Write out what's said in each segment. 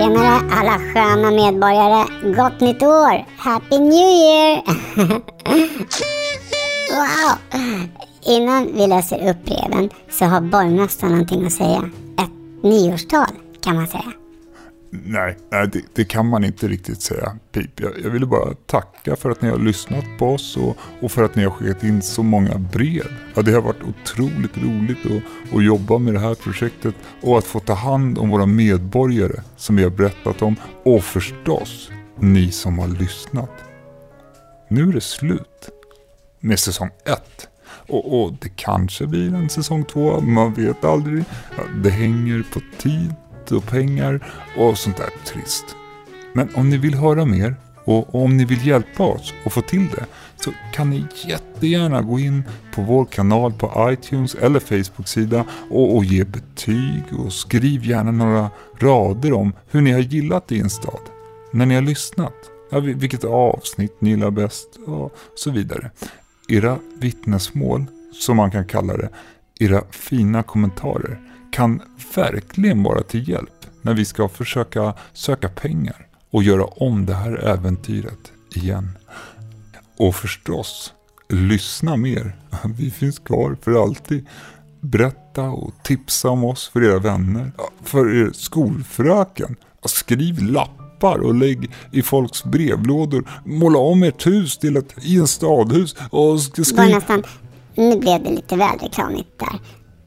Tjenare alla sköna medborgare. Gott nytt år! Happy New Year! wow! Innan vi läser upp breven så har borgmästaren någonting att säga. Ett nyårstal kan man säga. Nej, nej det, det, kan man inte riktigt säga, Pip. Jag, jag ville bara tacka för att ni har lyssnat på oss och, och, för att ni har skickat in så många brev. Ja, det har varit otroligt roligt att, att jobba med det här projektet och att få ta hand om våra medborgare som vi har berättat om och förstås ni som har lyssnat. Nu är det slut med säsong 1. Och, och, det kanske blir en säsong 2, man vet aldrig. Ja, det hänger på tid och pengar och sånt där trist. Men om ni vill höra mer och om ni vill hjälpa oss att få till det så kan ni jättegärna gå in på vår kanal på iTunes eller Facebook-sida och, och ge betyg och skriv gärna några rader om hur ni har gillat Instad när ni har lyssnat. Ja, vilket avsnitt ni gillar bäst och så vidare. Era vittnesmål, som man kan kalla det, era fina kommentarer kan verkligen vara till hjälp när vi ska försöka söka pengar och göra om det här äventyret igen. Och förstås, lyssna mer. Vi finns kvar för alltid. Berätta och tipsa om oss för era vänner, för er skolfröken. Skriv lappar och lägg i folks brevlådor. Måla om ert hus till ett instadhus och skriv... Bara nästan, nu blev det lite väl reklamigt där.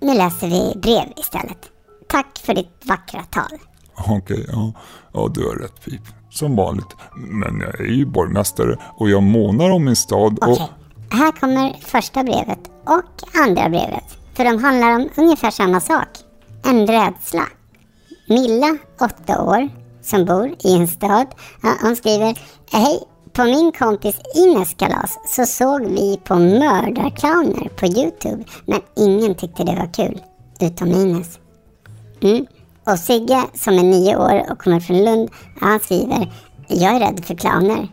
Nu läser vi brev istället. Tack för ditt vackra tal. Okej, okay, ja. ja, du har rätt Pip. Som vanligt. Men jag är ju borgmästare och jag månar om min stad och... Okej, okay. här kommer första brevet och andra brevet. För de handlar om ungefär samma sak. En rädsla. Milla, åtta år, som bor i en stad. Hon skriver Hej, på min kompis Ines kalas så såg vi på mördarclowner på Youtube men ingen tyckte det var kul. Utom Ines. Mm. Och Sigge som är nio år och kommer från Lund, han skriver Jag är rädd för clowner.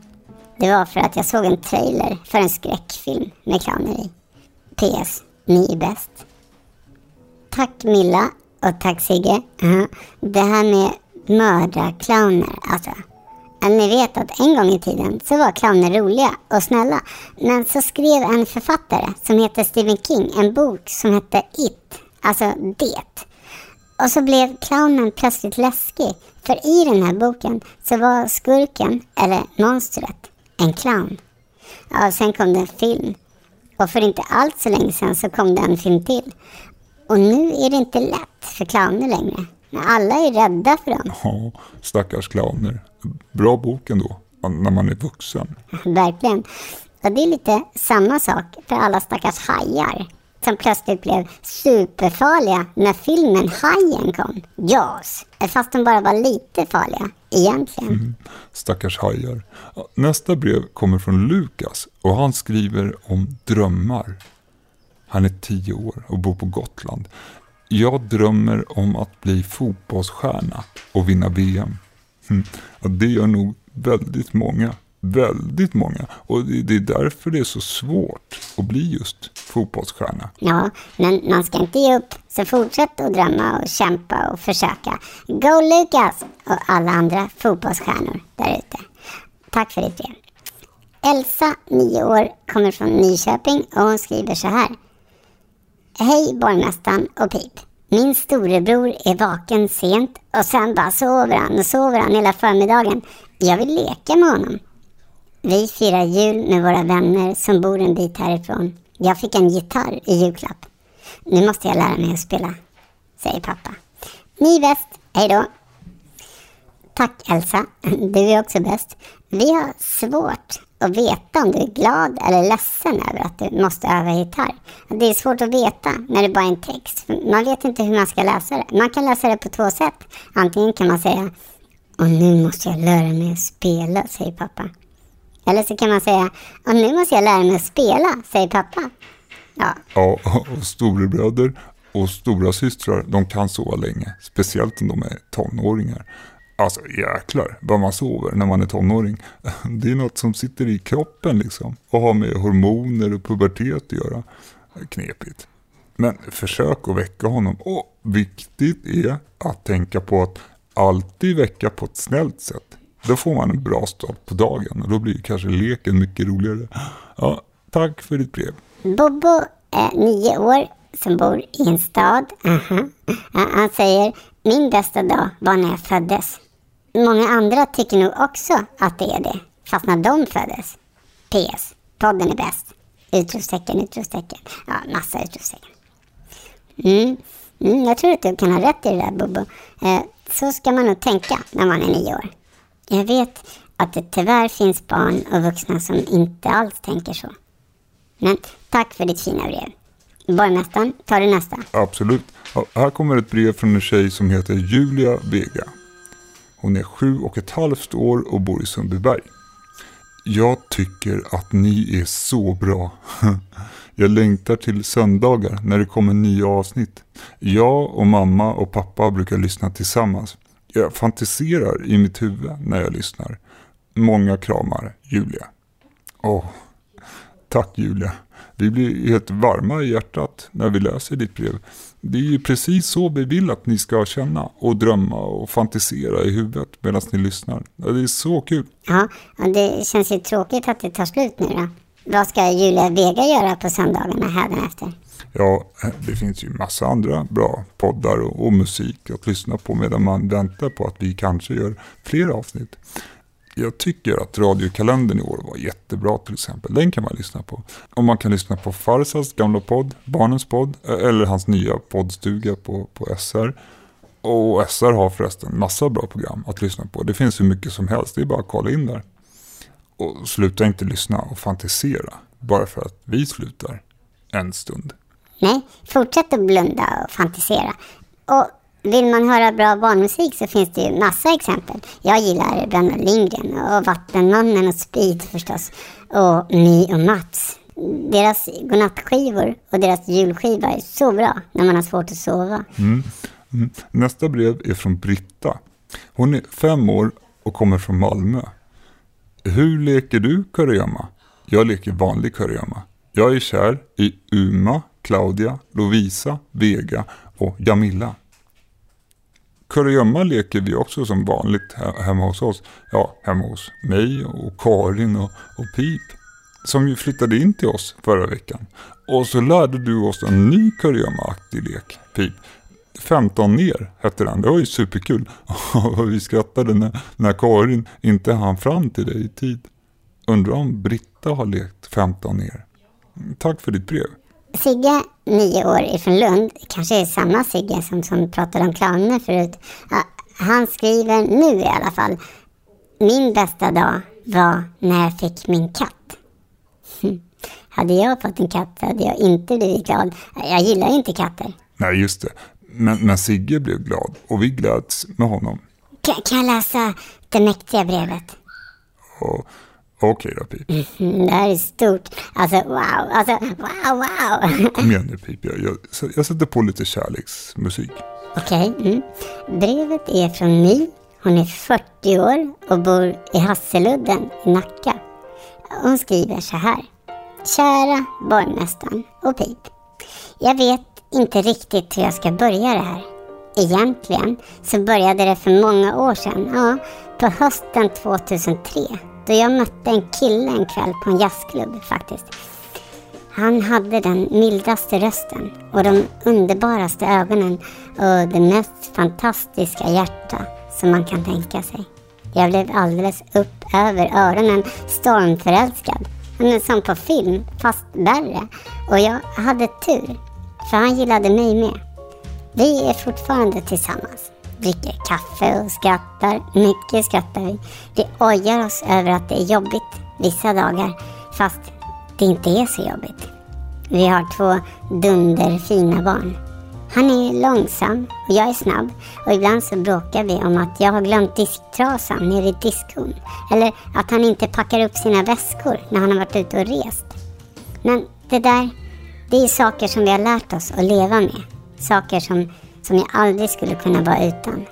Det var för att jag såg en trailer för en skräckfilm med clowner i. PS. Ni är bäst. Tack Milla och tack Sigge. Uh, det här med mördarclowner, alltså ni vet att en gång i tiden så var clowner roliga och snälla. Men så skrev en författare som heter Stephen King en bok som hette It, alltså Det. Och så blev clownen plötsligt läskig. För i den här boken så var skurken, eller monstret, en clown. Ja, och sen kom det en film. Och för inte allt så länge sedan så kom det en film till. Och nu är det inte lätt för clowner längre. Alla är rädda för dem. Ja, stackars clowner. Bra bok ändå, när man är vuxen. Verkligen. Och det är lite samma sak för alla stackars hajar som plötsligt blev superfarliga när filmen Hajen kom. Jaws. Fast de bara var lite farliga egentligen. Mm, stackars hajar. Nästa brev kommer från Lukas och han skriver om drömmar. Han är tio år och bor på Gotland. Jag drömmer om att bli fotbollsstjärna och vinna VM. Mm. Det gör nog väldigt många. Väldigt många. Och det är därför det är så svårt att bli just fotbollsstjärna. Ja, men man ska inte ge upp. Så fortsätt att drömma och kämpa och försöka. Go Lukas! Och alla andra fotbollsstjärnor där ute. Tack för ditt brev. Elsa, 9 år, kommer från Nyköping och hon skriver så här. Hej borgmästaren och Pip. Min storebror är vaken sent och sen bara sover han och sover han hela förmiddagen. Jag vill leka med honom. Vi firar jul med våra vänner som bor en bit härifrån. Jag fick en gitarr i julklapp. Nu måste jag lära mig att spela, säger pappa. Ni är bäst. Hej då. Tack Elsa, du är också bäst. Vi har svårt att veta om du är glad eller ledsen över att du måste öva gitarr. Det är svårt att veta när det bara är en text. Man vet inte hur man ska läsa det. Man kan läsa det på två sätt. Antingen kan man säga och nu måste jag lära mig att spela, säger pappa. Eller så kan man säga och nu måste jag lära mig att spela, säger pappa. Ja, ja och storebröder och stora systrar, de kan sova länge. Speciellt om de är tonåringar. Alltså jäklar vad man sover när man är tonåring. Det är något som sitter i kroppen liksom och har med hormoner och pubertet att göra. Knepigt. Men försök att väcka honom. Och viktigt är att tänka på att alltid väcka på ett snällt sätt. Då får man en bra start på dagen och då blir kanske leken mycket roligare. Ja, tack för ditt brev. Bobo är nio år som bor i en stad. Aha. Han säger min bästa dag var när jag föddes. Många andra tycker nog också att det är det, fast när de föddes. PS. Podden är bäst. Utropstecken, utropstecken. Ja, massa utropstecken. Mm. Mm, jag tror att du kan ha rätt i det där Bobo. Eh, så ska man nog tänka när man är nio år. Jag vet att det tyvärr finns barn och vuxna som inte alls tänker så. Men tack för ditt fina brev. Borgmästaren, tar du nästa? Absolut. Här kommer ett brev från en tjej som heter Julia Vega. Hon är sju och ett halvt år och bor i Sundbyberg. Jag tycker att ni är så bra. Jag längtar till söndagar när det kommer nya avsnitt. Jag och mamma och pappa brukar lyssna tillsammans. Jag fantiserar i mitt huvud när jag lyssnar. Många kramar, Julia. Åh, tack Julia. Vi blir helt varma i hjärtat när vi läser ditt brev. Det är ju precis så vi vill att ni ska känna och drömma och fantisera i huvudet medan ni lyssnar. Det är så kul. Ja, det känns ju tråkigt att det tar slut nu då. Vad ska Julia Vega göra på söndagarna hädanefter? Ja, det finns ju massa andra bra poddar och, och, musik att lyssna på medan man väntar på att vi kanske gör fler avsnitt. Jag tycker att radiokalendern i år var jättebra till exempel. Den kan man lyssna på. Och man kan lyssna på Farsas gamla podd, Barnens podd, eh, eller hans nya poddstuga på, på SR. Och SR har förresten massa bra program att lyssna på. Det finns hur mycket som helst, det är bara att kolla in där. Och sluta inte lyssna och fantisera bara för att vi slutar en stund. Nej, fortsätt att blunda och fantisera. Och vill man höra bra barnmusik så finns det ju massa exempel. Jag gillar Bröderna Lindgren och Vattenmannen och Speed förstås. Och My och Mats. Deras godnattskivor och deras julskiva är så bra när man har svårt att sova. Mm. Mm. Nästa brev är från Britta. Hon är fem år och kommer från Malmö. Hur leker du kurragömma? Jag leker vanlig kurragömma. Jag är kär i Uma, Claudia, Lovisa, Vega och Jamila. Kurragömma leker vi också som vanligt hemma hos oss. Ja, hemma hos mig och Karin och, och Pip. Som ju flyttade in till oss förra veckan. Och så lärde du oss en ny kurragömma-aktig lek, Pip. 15 ner hette den. Det var ju superkul. Och vi skrattade när, när Karin inte hann fram till dig i tid. Undrar om Britta har lekt 15 ner. Tack för ditt brev. Sigge, nio år ifrån Lund, kanske är samma Sigge som, som pratade om clowner förut. Ja, han skriver nu i alla fall. Min bästa dag var när jag fick min katt. Hade jag fått en katt hade jag inte blivit glad. Jag gillar inte katter. Nej, just det. Men, men Sigge blev glad och vi gläds med honom. Kan, kan jag läsa det mäktiga brevet? Och Okej då Pip. Mm, det här är stort. Alltså wow, alltså wow, wow. Kom igen nu Pip, jag, jag, jag sätter på lite kärleksmusik. Okej. Mm. Brevet är från My. Hon är 40 år och bor i Hasseludden i Nacka. Hon skriver så här. Kära borgmästaren och Pip. Jag vet inte riktigt hur jag ska börja det här. Egentligen så började det för många år sedan, ja, på hösten 2003 då jag mötte en kille en kväll på en jazzklubb faktiskt. Han hade den mildaste rösten och de underbaraste ögonen och det mest fantastiska hjärta som man kan tänka sig. Jag blev alldeles upp över öronen stormförälskad. Som på film, fast värre. Och jag hade tur, för han gillade mig med. Vi är fortfarande tillsammans dricker kaffe och skrattar. Mycket skrattar vi. Vi ojar oss över att det är jobbigt vissa dagar, fast det inte är så jobbigt. Vi har två dunderfina barn. Han är långsam och jag är snabb och ibland så bråkar vi om att jag har glömt disktrasan nere i diskon. Eller att han inte packar upp sina väskor när han har varit ute och rest. Men det där, det är saker som vi har lärt oss att leva med. Saker som som jag aldrig skulle kunna vara utan.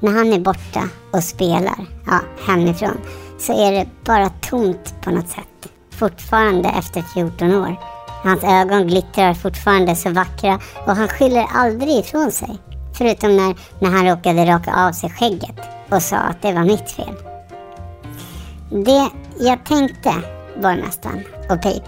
När han är borta och spelar, ja, hemifrån, så är det bara tomt på något sätt. Fortfarande efter 14 år. Hans ögon glittrar fortfarande så vackra och han skyller aldrig ifrån sig. Förutom när, när han råkade raka av sig skägget och sa att det var mitt fel. Det jag tänkte, borgmästaren och Pip.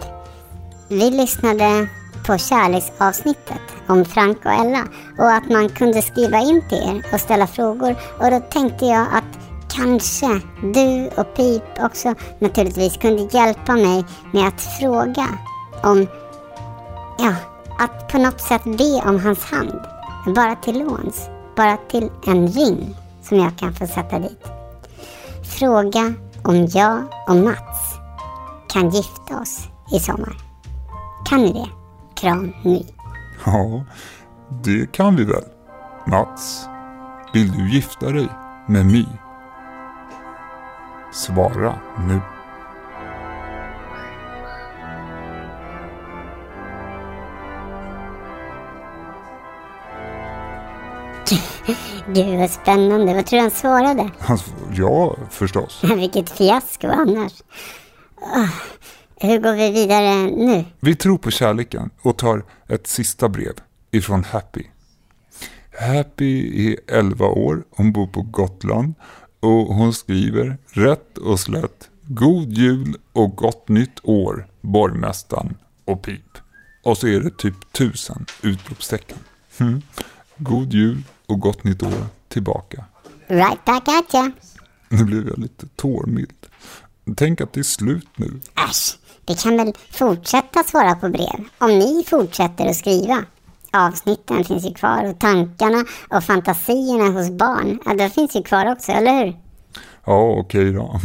Vi lyssnade på kärleksavsnittet om Frank och Ella och att man kunde skriva in till er och ställa frågor. Och då tänkte jag att kanske du och Pip också naturligtvis kunde hjälpa mig med att fråga om, ja, att på något sätt be om hans hand. Bara till låns. Bara till en ring som jag kan få sätta dit. Fråga om jag och Mats kan gifta oss i sommar. Kan ni det? Kram My. Ja, det kan vi väl. Mats, vill du gifta dig med My? Svara nu. Gud vad spännande. Vad tror du han svarade? Alltså, ja, förstås. Vilket fiasko annars. Hur går vi vidare nu? Vi tror på kärleken och tar ett sista brev ifrån Happy. Happy är 11 år, hon bor på Gotland och hon skriver rätt och slätt God jul och gott nytt år, borgmästaren och pip. Och så är det typ tusen utropstecken. Mm. God jul och gott nytt år tillbaka. Right back at ya. Nu blev jag lite tårmild. Tänk att det är slut nu. Äsch, vi kan väl fortsätta svara på brev om ni fortsätter att skriva. Avsnitten finns ju kvar och tankarna och fantasierna hos barn, ja, de finns ju kvar också, eller hur? Ja, okej då.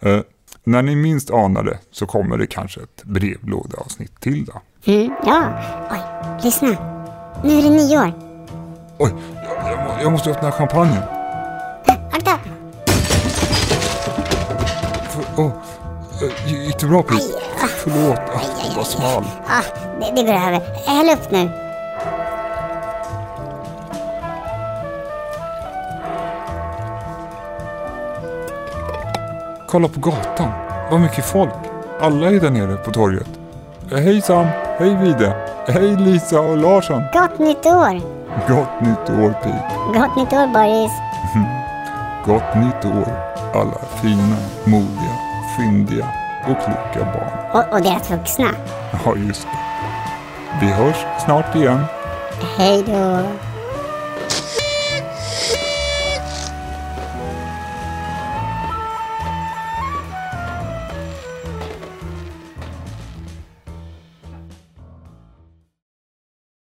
Eh, när ni minst anar det så kommer det kanske ett brevlådeavsnitt till då. Mm, ja. Oj, lyssna. Nu är det nyår. Oj, jag, jag, jag måste öppna champagnen. Akta! För, åh, eh, gick det bra Pete? Förlåt, ah, var smal. Ah, det, det går över. Häll upp nu. Kolla på gatan. Vad mycket folk. Alla är där nere på torget. Eh, Hej Sam, hej Vide, hej Lisa och Larsson. Gott nytt år! Gott nytt år Pete. Gott nytt år Boris! Gott nytt år alla fina, modiga, fyndiga och kloka barn. Och, och deras vuxna. Ja, just det. Vi hörs snart igen. Hej då!